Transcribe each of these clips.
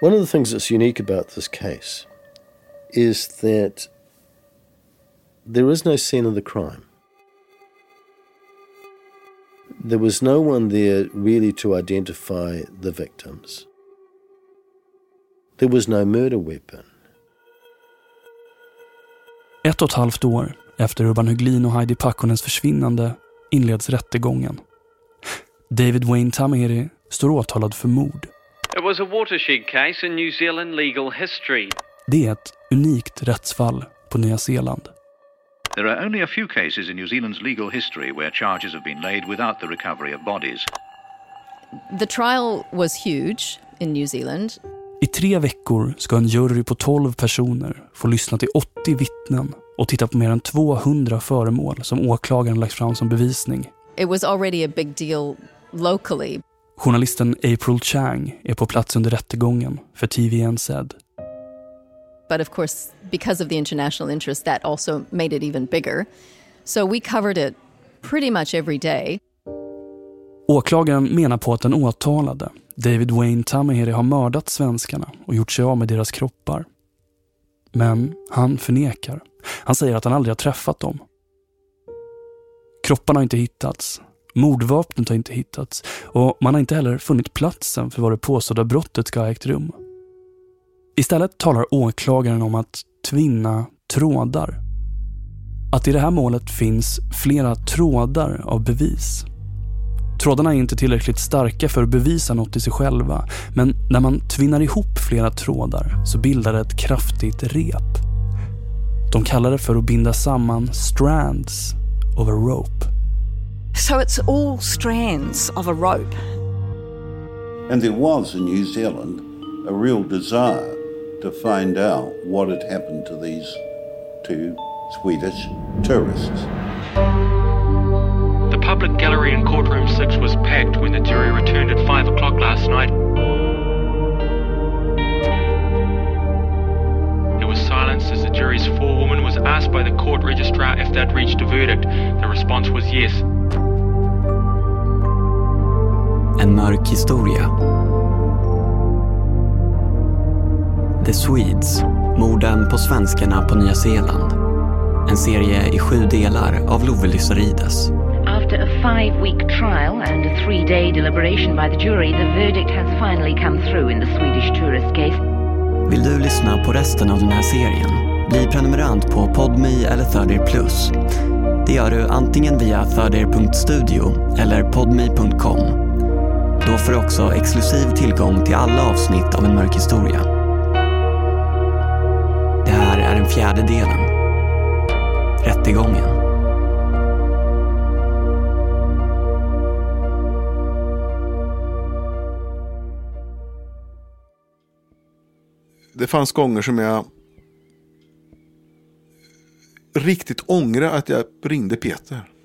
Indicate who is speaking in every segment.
Speaker 1: One of the things that's unique about this case is that there is no scene of the crime. There was no one there really to identify the victims. There was no murder weapon.
Speaker 2: Ett och ett halvt år efter Urban Höglin och Heidi Pakkonens försvinnande inleds rättegången. David Wayne Tamiri står åtalad för mord.
Speaker 3: It was a watershed case in New Zealand legal history.
Speaker 2: Det är ett unikt rättsfall på Nya Zeeland.
Speaker 4: There are only a few cases in New Zealand's legal history where charges have been laid without the recovery of bodies.
Speaker 5: The trial was huge in New Zealand.
Speaker 2: I tre veckor ska en jury på 12 personer få lyssna till 80 vittnen och titta på mer än 200 föremål som åklagaren lagt fram som bevisning.
Speaker 5: It was already a big deal locally.
Speaker 2: Journalisten April Chang är på plats under rättegången för TVNZ.
Speaker 5: But of course, because of the international interest, that also made it even bigger. So we covered it pretty much every day.
Speaker 2: Åklagaren menar på att den åtalade, David Wayne Tamahiri, har mördat svenskarna och gjort sig av med deras kroppar. Men han förnekar. Han säger att han aldrig har träffat dem. Kropparna har inte hittats. Mordvapnet har inte hittats. Och man har inte heller funnit platsen för var det påstådda brottet ska ha ägt rum. Istället talar åklagaren om att tvinna trådar. Att i det här målet finns flera trådar av bevis. Trådarna är inte tillräckligt starka för att bevisa något i sig själva, men när man tvinnar ihop flera trådar så bildar det ett kraftigt rep. De kallar det för att binda samman strands of a rope.
Speaker 6: So it's all strands of a rope.
Speaker 7: And there was in New Zealand a real desire to find out what had happened to these two Swedish tourists.
Speaker 3: The public gallery in courtroom 6 was packed when the jury returned at 5 o'clock last night. There was silence as the jury's forewoman was asked by the court registrar if they'd reached a verdict. The response was yes.
Speaker 8: En mörk historia. The Swedes, morden på svenskarna på Nya Zeeland. En serie i sju delar av Love Lysarides.
Speaker 9: After a five-week trial and a three-day deliberation by the jury, the verdict has finally come through in the Swedish tourist case.
Speaker 8: Vill du lyssna på resten av den här serien? Bli prenumerant på Podme eller Thirdair Plus. Det gör du antingen via thirdair.studio eller podme.com. Då får du också exklusiv tillgång till alla avsnitt av En mörk historia. Det här är den fjärde delen. Rättegången.
Speaker 10: Det fanns gånger som jag riktigt ångrade att jag ringde Peter.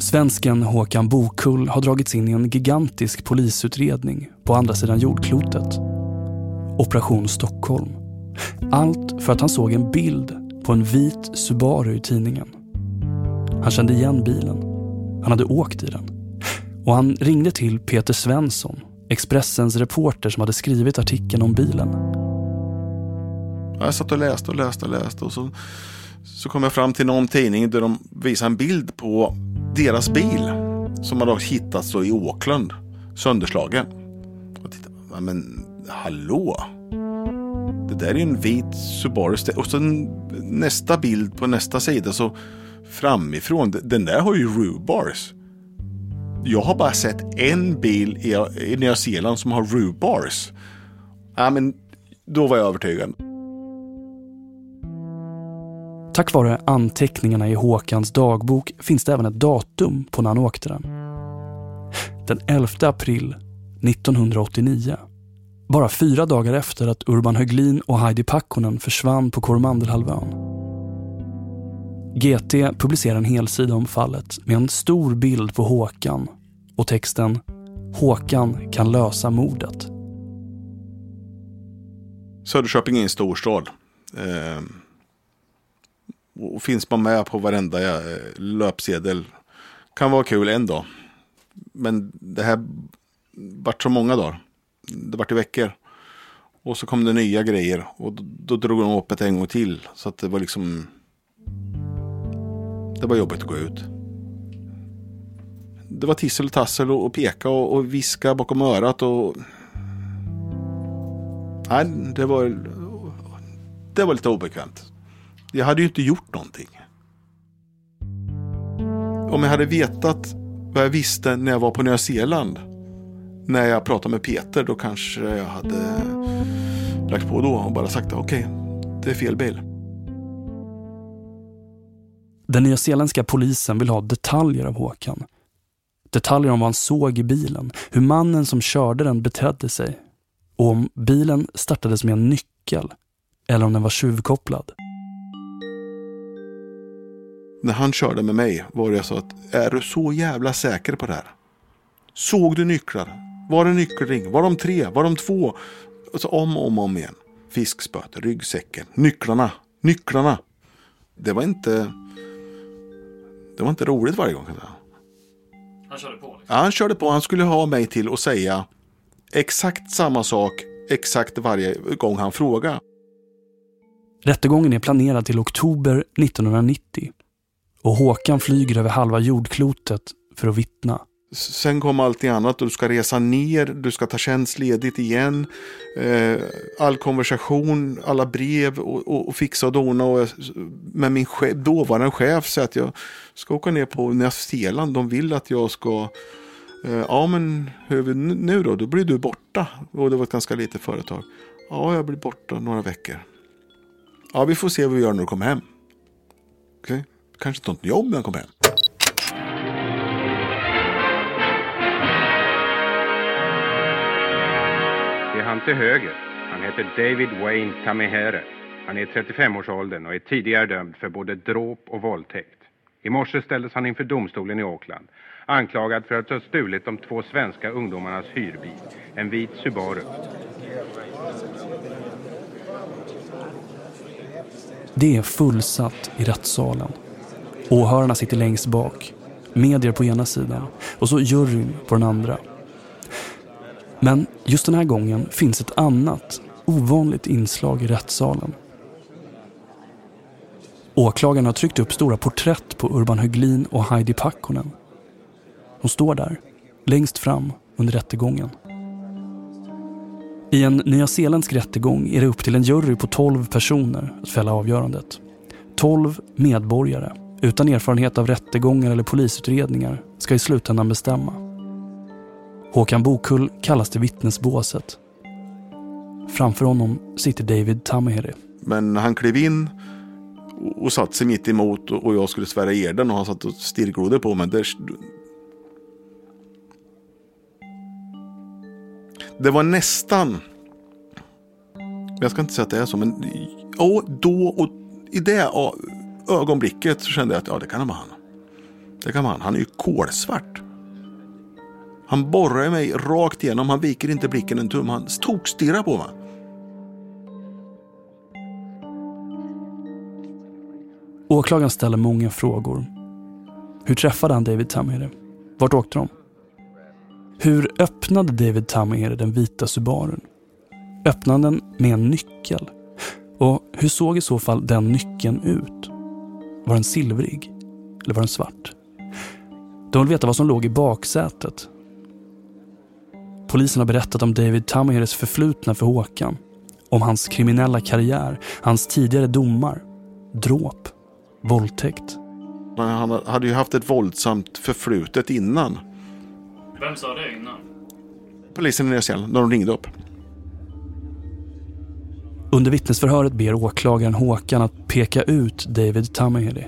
Speaker 2: Svensken Håkan Bokull har dragits in i en gigantisk polisutredning på andra sidan jordklotet. Operation Stockholm. Allt för att han såg en bild på en vit Subaru i tidningen. Han kände igen bilen. Han hade åkt i den. Och han ringde till Peter Svensson, Expressens reporter som hade skrivit artikeln om bilen.
Speaker 10: Jag satt och läste och läste och läste och så, så kom jag fram till någon tidning där de visade en bild på deras bil som hade hittats då i Auckland, sönderslagen. Och tittade, men hallå? Det där är ju en vit Subaru. Och så nästa bild på nästa sida så framifrån, den där har ju rubars. Jag har bara sett en bil i, i Nya Zeeland som har rubars. Ja, men då var jag övertygad.
Speaker 2: Tack vare anteckningarna i Håkans dagbok finns det även ett datum på när han åkte den. Den 11 april 1989. Bara fyra dagar efter att Urban Höglin och Heidi Pakkonen försvann på Koromandelhalvön. GT publicerar en helsida om fallet med en stor bild på Håkan och texten Håkan kan lösa mordet.
Speaker 10: Söderköping är en storstad. Eh, och finns man med på varenda eh, löpsedel kan vara kul en dag. Men det här vart så många dagar. Det vart i veckor. Och så kom det nya grejer och då, då drog de upp ett en gång till. Så att det var liksom... Det var jobbigt att gå ut. Det var tissel och tassel och, och peka och, och viska bakom örat och... Nej, det var... Det var lite obekvämt. Jag hade ju inte gjort någonting. Om jag hade vetat vad jag visste när jag var på Nya Zeeland. När jag pratade med Peter då kanske jag hade lagt på då och bara sagt okej, okay, det är fel bil.
Speaker 2: Den nyzeeländska polisen vill ha detaljer av Håkan. Detaljer om vad han såg i bilen, hur mannen som körde den betedde sig och om bilen startades med en nyckel eller om den var tjuvkopplad.
Speaker 10: När han körde med mig var det så att är du så jävla säker på det här? Såg du nycklar? Var det nyckelring? Var de tre? Var de två? Alltså om och om, om igen. Fiskspöet, ryggsäcken, nycklarna, nycklarna. Det var inte... Det var inte roligt varje gång.
Speaker 2: Han körde på? Liksom.
Speaker 10: Ja, han körde på. Han skulle ha mig till att säga exakt samma sak exakt varje gång han frågade.
Speaker 2: Rättegången är planerad till oktober 1990 och Håkan flyger över halva jordklotet för att vittna.
Speaker 10: Sen kom allting annat och du ska resa ner, du ska ta tjänstledigt igen. Eh, all konversation, alla brev och, och, och fixa och dona. Och, med min chef, dåvarande chef säger att jag ska åka ner på Nya Zeeland. De vill att jag ska... Eh, ja men hur nu då? Då blir du borta. Och det var ett ganska litet företag. Ja, jag blir borta några veckor. Ja, vi får se vad vi gör när du kommer hem. Okej, okay kanske inte något jobb när jag kommer hem.
Speaker 11: Det är han till höger. Han heter David Wayne Tamihere. Han är 35-årsåldern och är tidigare dömd för både dråp och våldtäkt. I morse ställdes han inför domstolen i Auckland anklagad för att ha stulit de två svenska ungdomarnas hyrbil, en vit Subaru.
Speaker 2: Det är fullsatt i rättssalen. Åhörarna sitter längst bak. Medier på ena sidan och så juryn på den andra. Men just den här gången finns ett annat, ovanligt inslag i rättssalen. Åklagaren har tryckt upp stora porträtt på Urban Höglin och Heidi Pakkonen. De står där, längst fram under rättegången. I en nyzeeländsk rättegång är det upp till en jury på 12 personer att fälla avgörandet. 12 medborgare utan erfarenhet av rättegångar eller polisutredningar ska i slutändan bestämma. Håkan Bokull kallas till vittnesbåset. Framför honom sitter David Tameheri.
Speaker 10: Men han klev in och satte sig mitt emot och jag skulle svära eden och han satt och stirrglodde på mig. Det var nästan... Jag ska inte säga att det är så, men ja, då och i det ögonblicket så kände jag att ja, det kan vara han. Det kan vara han. Han är ju kolsvart. Han borrar mig rakt igenom. Han viker inte blicken en tum. Han tokstirrar på mig.
Speaker 2: Åklagaren ställer många frågor. Hur träffade han David Tamhere? Vart åkte de? Hur öppnade David Tamir den vita Subarun? Öppnade den med en nyckel? Och hur såg i så fall den nyckeln ut? Var den silvrig? Eller var den svart? De vill veta vad som låg i baksätet. Polisen har berättat om David Tamirs förflutna för Håkan. Om hans kriminella karriär, hans tidigare domar, dråp, våldtäkt.
Speaker 10: Han hade ju haft ett våldsamt förflutet innan.
Speaker 2: Vem sa det innan?
Speaker 10: Polisen i Nya Zeeland, när de ringde upp.
Speaker 2: Under vittnesförhöret ber åklagaren Håkan att peka ut David Tamahedi.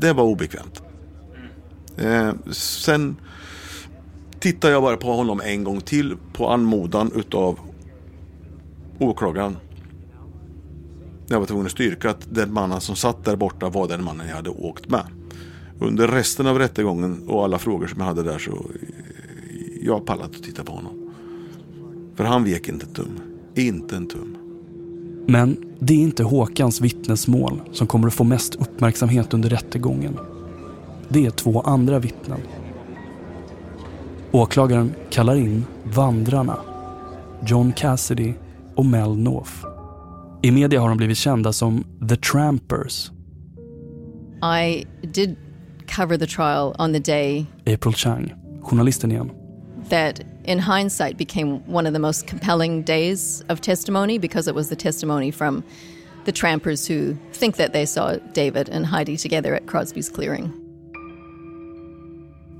Speaker 10: Det var obekvämt. Eh, sen tittar jag bara på honom en gång till på anmodan utav åklagaren. Jag var tvungen att styrka att den mannen som satt där borta var den mannen jag hade åkt med. Under resten av rättegången och alla frågor som jag hade där så eh, jag pallade att titta på honom. För han vek inte en tum. Inte en tum.
Speaker 2: Men det är inte Håkans vittnesmål som kommer att få mest uppmärksamhet under rättegången. Det är två andra vittnen. Åklagaren kallar in vandrarna, John Cassidy och Mel North. I media har de blivit kända som The Trampers.
Speaker 5: I did cover the trial on the day
Speaker 2: April Chang, journalisten igen
Speaker 5: that in hindsight became one of the most compelling days of testimony because it was the testimony from the trampers who think that they saw David and Heidi together at Crosby's clearing.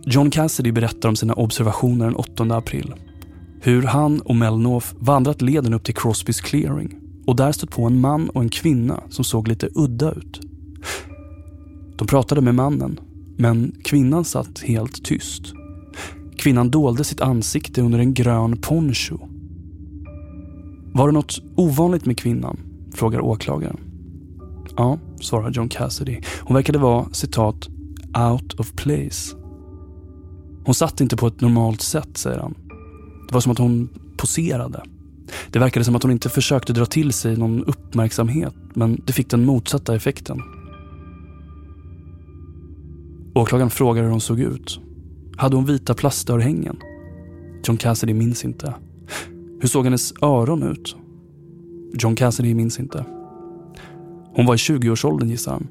Speaker 2: John Cassidy berättar om sina observationer den 8 april. Hur han och Mel North vandrat leden upp till Crosby's clearing och där stött på en man och en kvinna som såg lite udda ut. De pratade med mannen, men kvinnan satt helt tyst. Kvinnan dolde sitt ansikte under en grön poncho. Var det något ovanligt med kvinnan? frågar åklagaren. Ja, svarar John Cassidy. Hon verkade vara, citat, out of place. Hon satt inte på ett normalt sätt, säger han. Det var som att hon poserade. Det verkade som att hon inte försökte dra till sig någon uppmärksamhet, men det fick den motsatta effekten. Åklagaren frågar hur hon såg ut. Hade hon vita plastörhängen? John Cassidy minns inte. Hur såg hennes öron ut? John Cassidy minns inte. Hon var i 20-årsåldern gissar han.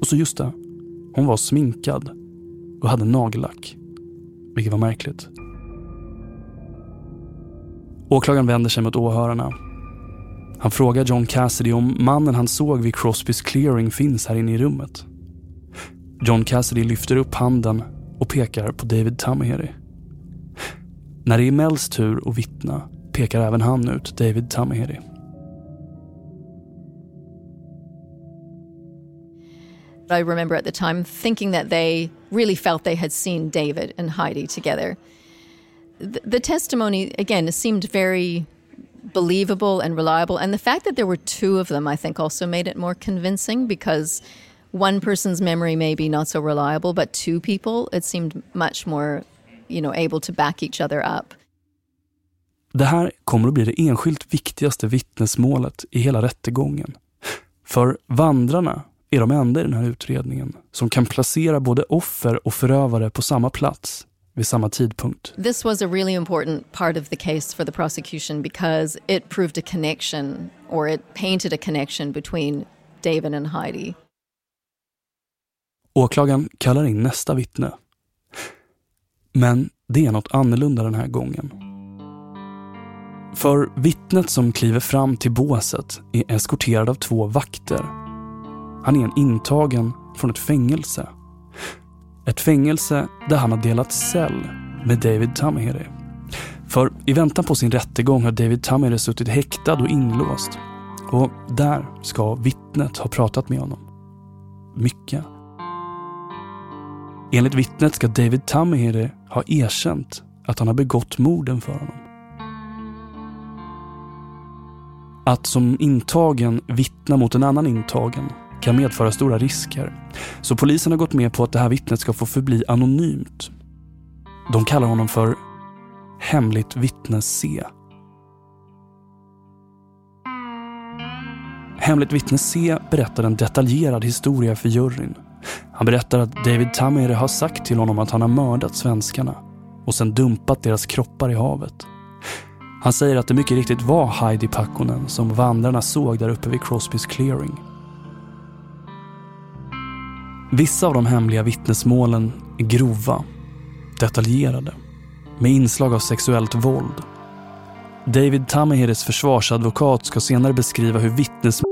Speaker 2: Och så just det, hon var sminkad och hade nagellack. Vilket var märkligt. Åklagaren vänder sig mot åhörarna. Han frågar John Cassidy om mannen han såg vid Crosbys clearing finns här inne i rummet. John Cassidy lyfter upp handen och pekar på David Tamaheri. När det är Mels tur att vittna pekar även han ut David Tamaheri.
Speaker 5: I remember at the time thinking that they really felt they had seen David and Heidi together. The, the testimony, again, seemed very believable and reliable. And the fact that there were two of them, I think, also made it more convincing because one person's memory may be not so reliable, but two people, it seemed much more, you know, able to back each other up.
Speaker 2: Det här kommer att bli det enskilt viktigaste vittnesmålet i hela rättegången. För vandrarna är de enda i den här utredningen som kan placera både offer och förövare på samma plats vid samma tidpunkt.
Speaker 5: This was a really important part of the case for the prosecution because it proved a connection or it painted a connection between David and Heidi.
Speaker 2: Åklagaren kallar in nästa vittne. Men det är något annorlunda den här gången. För vittnet som kliver fram till båset är eskorterad av två vakter. Han är en intagen från ett fängelse. Ett fängelse där han har delat cell med David Tamaheri. För i väntan på sin rättegång har David Tamaheri suttit häktad och inlåst. Och där ska vittnet ha pratat med honom. Mycket. Enligt vittnet ska David Tamaheri ha erkänt att han har begått morden för honom. Att som intagen vittna mot en annan intagen kan medföra stora risker. Så polisen har gått med på att det här vittnet ska få förbli anonymt. De kallar honom för Hemligt vittne C. Hemligt vittne C berättar en detaljerad historia för juryn. Han berättar att David Tamere har sagt till honom att han har mördat svenskarna och sen dumpat deras kroppar i havet. Han säger att det mycket riktigt var Heidi Pakkonen som vandrarna såg där uppe vid Crosbys clearing. Vissa av de hemliga vittnesmålen är grova, detaljerade, med inslag av sexuellt våld. David Tamaheres försvarsadvokat ska senare beskriva hur vittnesmål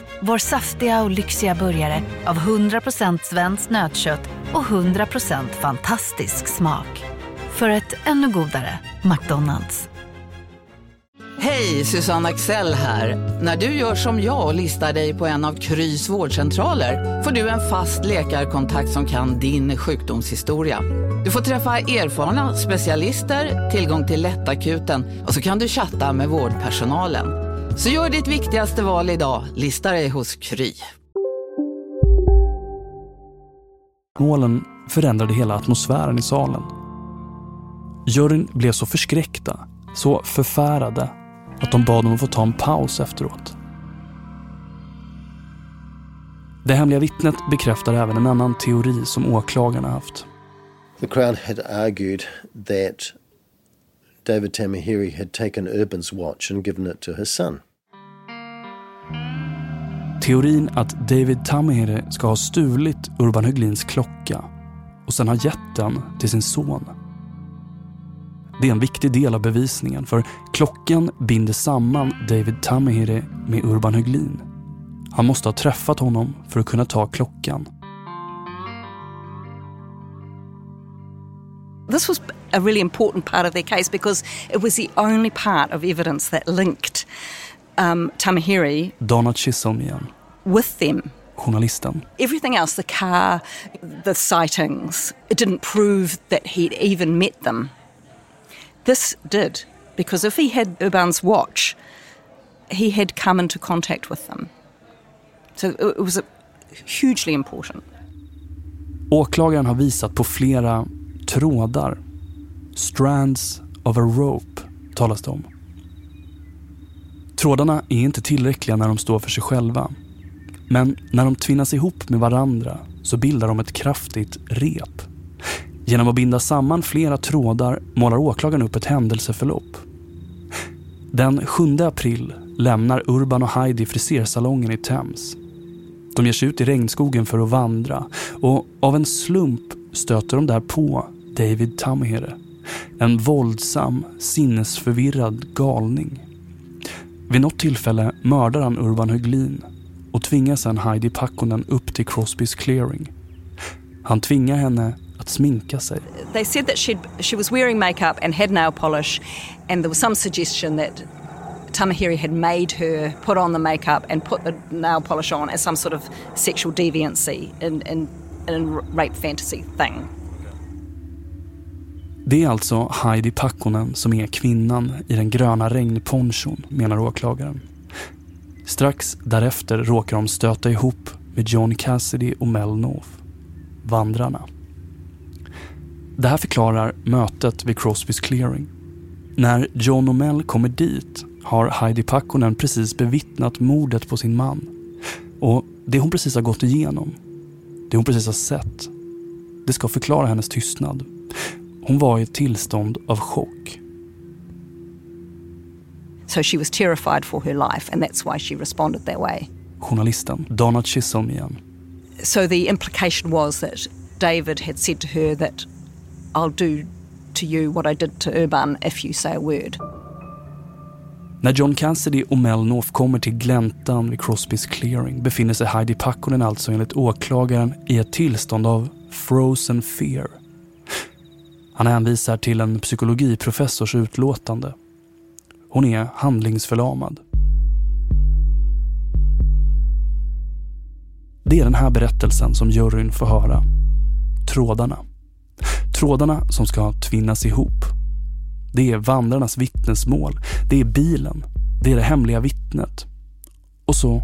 Speaker 12: Vår saftiga och lyxiga burgare av 100% svenskt nötkött och 100% fantastisk smak. För ett ännu godare McDonalds.
Speaker 13: Hej, Susanne Axel här. När du gör som jag och listar dig på en av Krys vårdcentraler får du en fast läkarkontakt som kan din sjukdomshistoria. Du får träffa erfarna specialister, tillgång till lättakuten och så kan du chatta med vårdpersonalen. Så gör ditt viktigaste val idag, lista dig hos Kry.
Speaker 2: Målen förändrade hela atmosfären i salen. Juryn blev så förskräckta, så förfärade att de bad om att få ta en paus efteråt. Det hemliga vittnet bekräftar även en annan teori som åklagarna haft.
Speaker 1: The Crown had argued that David Tamahiri had taken Urban's watch and given it to his son.
Speaker 2: Teorin att David Tamahiri ska ha stulit Urban Höglins klocka och sen ha gett den till sin son. Det är en viktig del av bevisningen för klockan binder samman David Tamahiri med Urban Höglin. Han måste ha träffat honom för att kunna ta klockan.
Speaker 6: This was a really important part of their case because it was the only part of evidence that linked um, Tamahiri
Speaker 2: Donna Chisholm igen.
Speaker 6: with them.
Speaker 2: Journalisten.
Speaker 6: Everything else, the car, the sightings, it didn't prove that he'd even met them. This did, because if he had Urban's watch, he had come into contact with them. So it was a, hugely important.
Speaker 2: Åklagaren har visat på flera trådar. Strands of a rope talas det om. Trådarna är inte tillräckliga när de står för sig själva. Men när de tvinnas ihop med varandra så bildar de ett kraftigt rep. Genom att binda samman flera trådar målar åklagaren upp ett händelseförlopp. Den 7 april lämnar Urban och Heidi frisersalongen i Thames. De ger sig ut i regnskogen för att vandra och av en slump stöter de där på David Tamhere. En våldsam, sinnesförvirrad galning. Vid något tillfälle mördar han Urban Höglin och tvingar sedan Heidi Pakkonen upp till Crosbys clearing. Han tvingar henne att sminka sig.
Speaker 6: They said that she'd, she was wearing makeup and had nail polish, and there was some suggestion that Tamahiri had made her put on the makeup and put the nail polish on as some sort of sexual deviancy in, in, in a rape fantasy thing.
Speaker 2: Det är alltså Heidi Pakkonen som är kvinnan i den gröna regnponchon, menar åklagaren. Strax därefter råkar de stöta ihop med John Cassidy och Mel North, vandrarna. Det här förklarar mötet vid Crosbys clearing. När John och Mel kommer dit har Heidi Pakkonen precis bevittnat mordet på sin man. Och det hon precis har gått igenom, det hon precis har sett, det ska förklara hennes tystnad. Hon var i ett tillstånd av chock.
Speaker 6: So she was terrified for her life, and that's why she responded that way.
Speaker 2: Journalisten Donna Chisholm igen.
Speaker 6: So the implication was that David had said to her that I'll do to you what I did to Urban if you say a word.
Speaker 2: När John Cassidy och Mel North kommer till gläntan vid Crosbys clearing befinner sig Heidi Pakkonen alltså enligt åklagaren i ett tillstånd av frozen fear. Han hänvisar till en psykologiprofessors utlåtande. Hon är handlingsförlamad. Det är den här berättelsen som juryn får höra. Trådarna. Trådarna som ska tvinnas ihop. Det är vandrarnas vittnesmål. Det är bilen. Det är det hemliga vittnet. Och så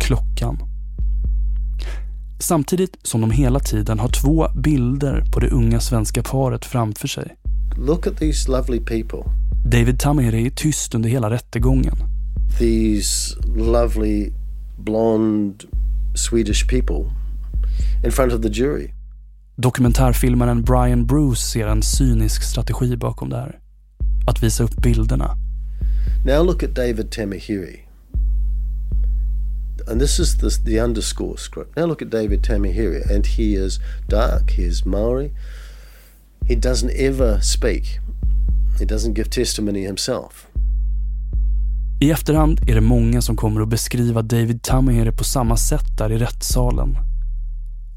Speaker 2: klockan. Samtidigt som de hela tiden har två bilder på det unga svenska paret framför sig.
Speaker 1: Look at these lovely people.
Speaker 2: David Tamiri är tyst under hela rättegången.
Speaker 1: These lovely blonde Swedish people in front of the jury.
Speaker 2: Dokumentärfilmaren Brian Bruce ser en cynisk strategi bakom det här. Att visa upp bilderna.
Speaker 1: Now look at David Tamahiri. And this is the, the underscore script. Now look at David Tamahiri, and he is dark, he is Maori. He doesn't ever speak, he doesn't give testimony himself.
Speaker 2: I efterhand är det många som kommer att beskriva David Tamahiri på samma sätt där i rättssalen.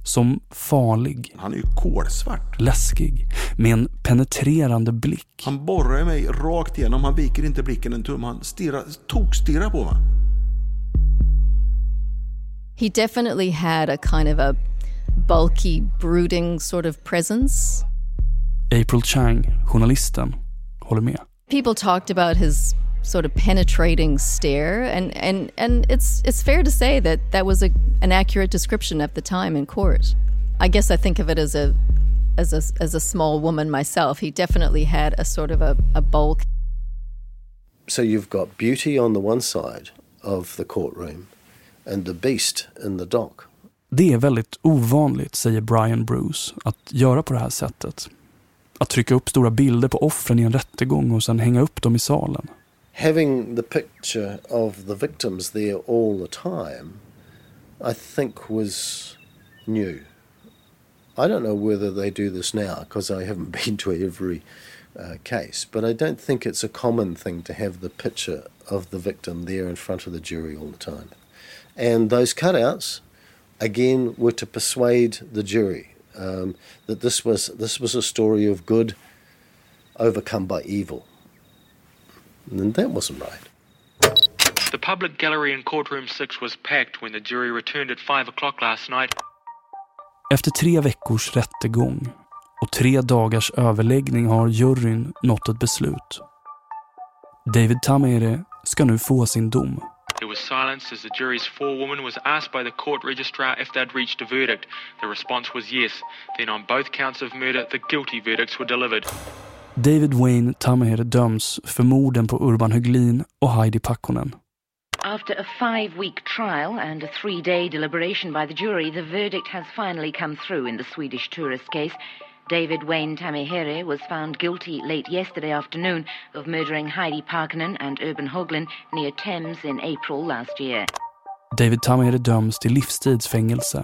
Speaker 2: Som farlig.
Speaker 10: Han är ju kolsvart.
Speaker 2: Läskig. med en penetrerande blick.
Speaker 10: Han borrar mig rakt igenom, han viker inte blicken en tum, han stirrar, tokstirrar på mig.
Speaker 5: He definitely had a kind of a bulky, brooding sort of presence.
Speaker 2: April Chang, journalisten, håller med.
Speaker 5: People talked about his sort of penetrating stare and, and, and it's it's fair to say that that was a, an accurate description at the time in court. I guess I think of it as a as a as a small woman myself. He definitely had a sort of a, a bulk.
Speaker 1: So you've got beauty on the one side of the courtroom and the beast in the dock.
Speaker 2: Det är väldigt ovanligt, säger Brian Bruce, att göra på det här sättet. Att trycka upp stora bilder på offren i en rättegång och sen hänga upp dem i salen.
Speaker 1: Having the picture of the victims there all the time, I think was new. I don't know whether they do this now because I haven't been to every uh, case, but I don't think it's a common thing to have the picture of the victim there in front of the jury all the time. And those cutouts, again, were to persuade the jury um, that this was this was a story of good overcome by evil. And that wasn't right.
Speaker 3: The public gallery in courtroom 6 was packed when the jury returned at 5 o'clock last night.
Speaker 2: Efter tre veckors rättegång och tre dagars överläggning har juryn nått ett beslut. David Tamere ska nu få sin dom.
Speaker 3: There was silenced as the jury's forewoman was asked by the court registrar if they'd reached a verdict. The response was yes. Then on both counts of murder, the guilty verdicts were delivered.
Speaker 2: David Wayne Tamere döms för morden på Urban Höglin och Heidi Pakkonen.
Speaker 9: After a five week trial and a three day deliberation by the jury, the verdict has finally come through in the Swedish tourist case. David Wayne Tamihere was found guilty late yesterday afternoon of murdering Heidi Parkinen and Urban Hoglin near Thames in April last year.
Speaker 2: David Tamere döms till livstidsfängelse.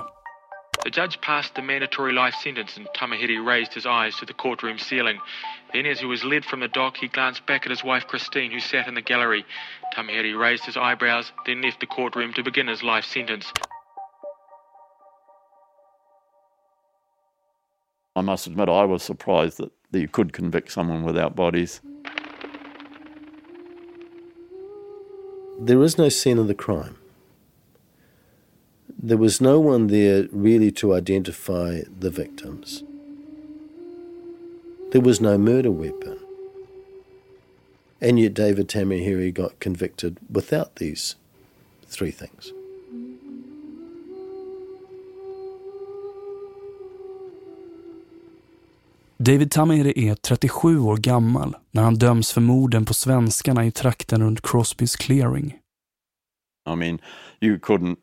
Speaker 3: The judge passed the mandatory life sentence and Tamahiri raised his eyes to the courtroom ceiling. Then, as he was led from the dock, he glanced back at his wife Christine, who sat in the gallery. Tamahiri raised his eyebrows, then left the courtroom to begin his life sentence.
Speaker 14: I must admit, I was surprised that, that you could convict someone without bodies.
Speaker 1: There is no scene of the crime. There was no one there really to identify the victims. There was no murder weapon. And yet David Tamahiri got convicted without these three things.
Speaker 2: David Tamere är 37 år gammal när han döms för morden på svenskarna i trakten runt Crosbys clearing.
Speaker 14: I mean, you couldn't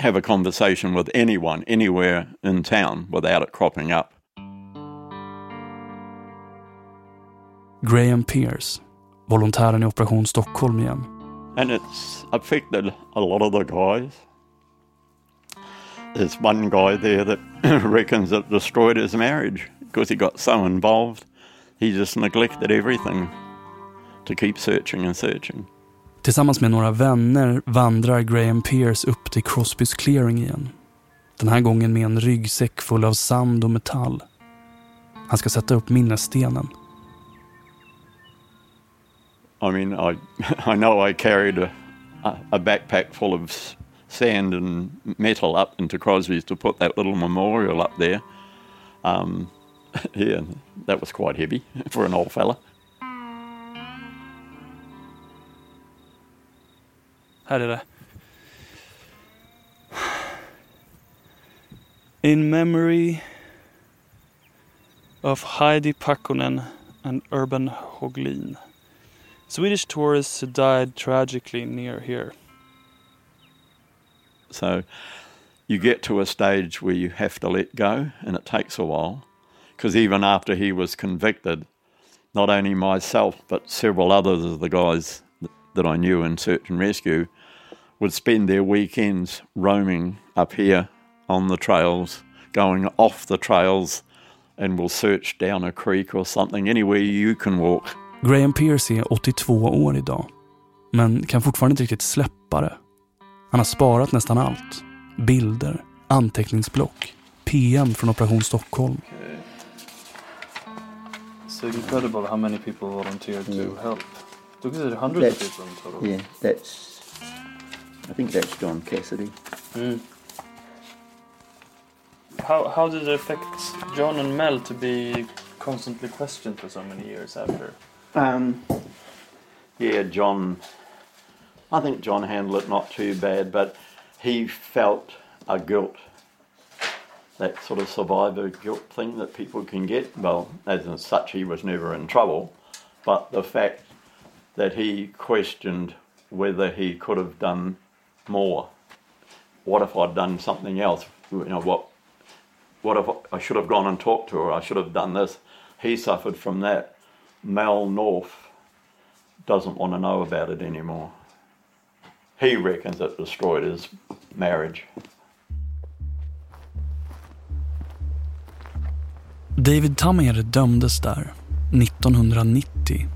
Speaker 14: have a conversation with anyone anywhere in town without it cropping up.
Speaker 2: Graham Pierce, volontären i Operation Stockholm igen.
Speaker 14: And it's affected a lot of the guys. There's one guy there that reckons it destroyed his marriage because he got so involved. He just neglected everything to keep searching and searching.
Speaker 2: Tillsammans med några vänner vandrar Graham Pierce upp till Crosbys clearing igen. Den här gången med en ryggsäck full av sand och metall. Han ska sätta upp minnesstenen.
Speaker 14: I mean, I, I know I carried a, a backpack full of sand and metal up into Crosby's to put that little memorial up there. Um, yeah, that was quite heavy for an old fella.
Speaker 2: Här är det. In memory of Heidi Pakkonen and Urban Hoglin. Swedish tourists who died tragically near here.
Speaker 14: So you get to a stage where you have to let go, and it takes a while. Because even after he was convicted, not only myself, but several others of the guys that I knew in search and rescue would spend their weekends roaming up here on the trails, going off the trails, and will search down a creek or something, anywhere you can walk.
Speaker 2: Graham Pierce är 82 år idag, men kan fortfarande inte riktigt släppa det. Han har sparat nästan allt. Bilder, anteckningsblock, PM från Operation Stockholm.
Speaker 15: Incredible how many people volunteered
Speaker 7: Yeah.
Speaker 15: to help. Because there are hundreds of people in total.
Speaker 7: Yeah, that's. I think that's John Cassidy.
Speaker 15: Mm. How how did it affect John and Mel to be constantly questioned for so many years after?
Speaker 14: Um, yeah, John. I think John handled it not too bad, but he felt a guilt. That sort of survivor guilt thing that people can get. Well, as such, he was never in trouble, but the fact that he questioned whether he could have done more. What if I'd done something else? You know what? What if I should have gone and talked to her? I should have done this. He suffered from that. Mel North doesn't want to know about it anymore. He reckons it destroyed his marriage.
Speaker 2: David Tamere dömdes där 1990.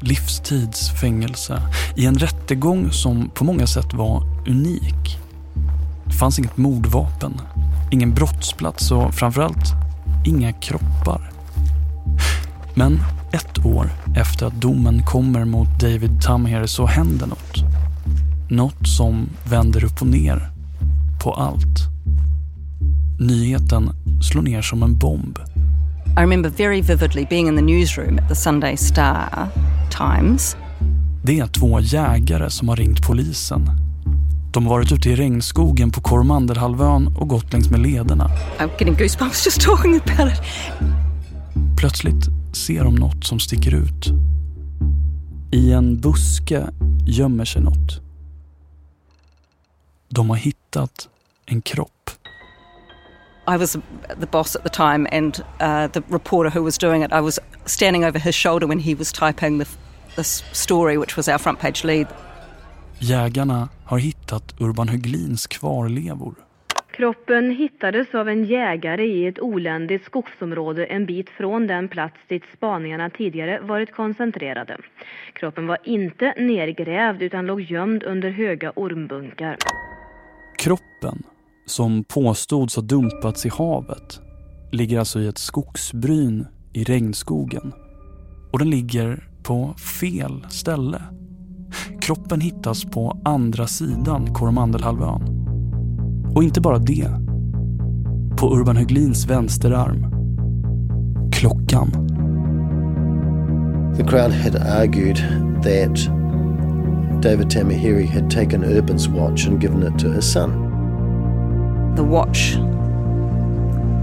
Speaker 2: Livstidsfängelse i en rättegång som på många sätt var unik. Det fanns inget mordvapen, ingen brottsplats och framförallt inga kroppar. Men ett år efter att domen kommer mot David Tamere så händer något. Något som vänder upp och ner på allt. Nyheten slår ner som en bomb.
Speaker 6: I remember very vividly being in the newsroom at the Sunday Star Times.
Speaker 2: Det är två jägare som har ringt polisen. De har varit ute i regnskogen på Koromandelhalvön och gått längs med lederna.
Speaker 6: I'm getting goosebumps just talking about it.
Speaker 2: Plötsligt ser de något som sticker ut. I en buske gömmer sig något. De har hittat en kropp.
Speaker 6: I was the boss at the time, and uh, the reporter who was doing it, I was standing over his shoulder when he was typing the, this story, which was our front page lead.
Speaker 2: Jägarna har hittat Urban Höglins kvarlevor.
Speaker 16: Kroppen hittades av en jägare i ett oländigt skogsområde en bit från den plats dit spaningarna tidigare varit koncentrerade. Kroppen var inte nergrävd utan låg gömd under höga ormbunkar.
Speaker 2: Kroppen, som påstods ha dumpats i havet, ligger alltså i ett skogsbryn i regnskogen. Och den ligger på fel ställe. Kroppen hittas på andra sidan Koromandelhalvön. Och inte bara det. På Urban Höglins vänsterarm. Klockan.
Speaker 1: The crowd had argued that David Tamahiri had taken Urban's watch and given it to his son.
Speaker 6: The watch,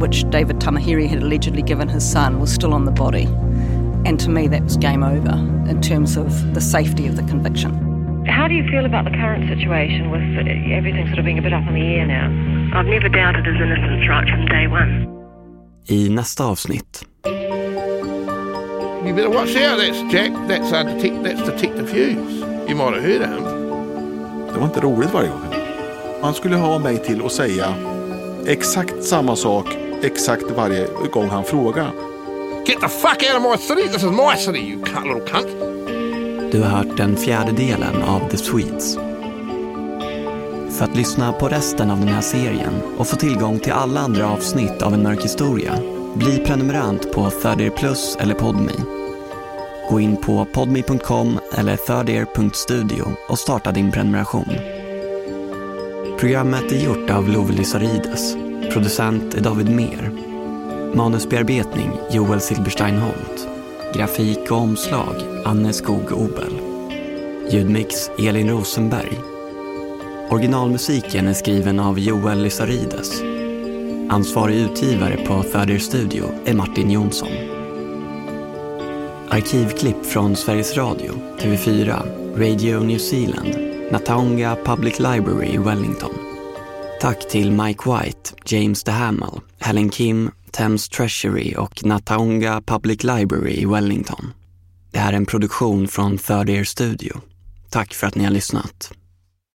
Speaker 6: which David Tamahiri had allegedly given his son, was still on the body. And to me, that was game over in terms of the safety of the conviction.
Speaker 17: How do you feel about the current situation with uh, everything sort of being a bit up in the air now? I've never doubted his innocence right from day one.
Speaker 8: I nästa avsnitt.
Speaker 18: You better watch out. That's Jack. That's uh, detect, That's Detective Hughes. You might have heard of him.
Speaker 10: Det var inte roligt varje gång. Han skulle ha mig till att säga exakt samma sak exakt varje gång han frågar.
Speaker 18: Get the fuck out of my city. This is my city, you cut little cunt.
Speaker 8: Du har hört den fjärde delen av The Swedes. För att lyssna på resten av den här serien och få tillgång till alla andra avsnitt av En mörk historia, bli prenumerant på Third Plus eller Podme. Gå in på podme.com eller thirdear.studio och starta din prenumeration. Programmet är gjort av Love Lysarides. Producent är David Mer. Manusbearbetning Joel Silberstein Holt. Grafik och omslag Anne Skog Obel. Ljudmix Elin Rosenberg. Originalmusiken är skriven av Joel Lysarides. Ansvarig utgivare på Third Studio är Martin Jonsson. Arkivklipp från Sveriges Radio, TV4, Radio New Zealand, Natonga Public Library i Wellington. Tack till Mike White, James DeHamel, Helen Kim, Thames Treasury och Natonga Public Library i Wellington. Det här är en produktion från Third Ear Studio. Tack för att ni har lyssnat.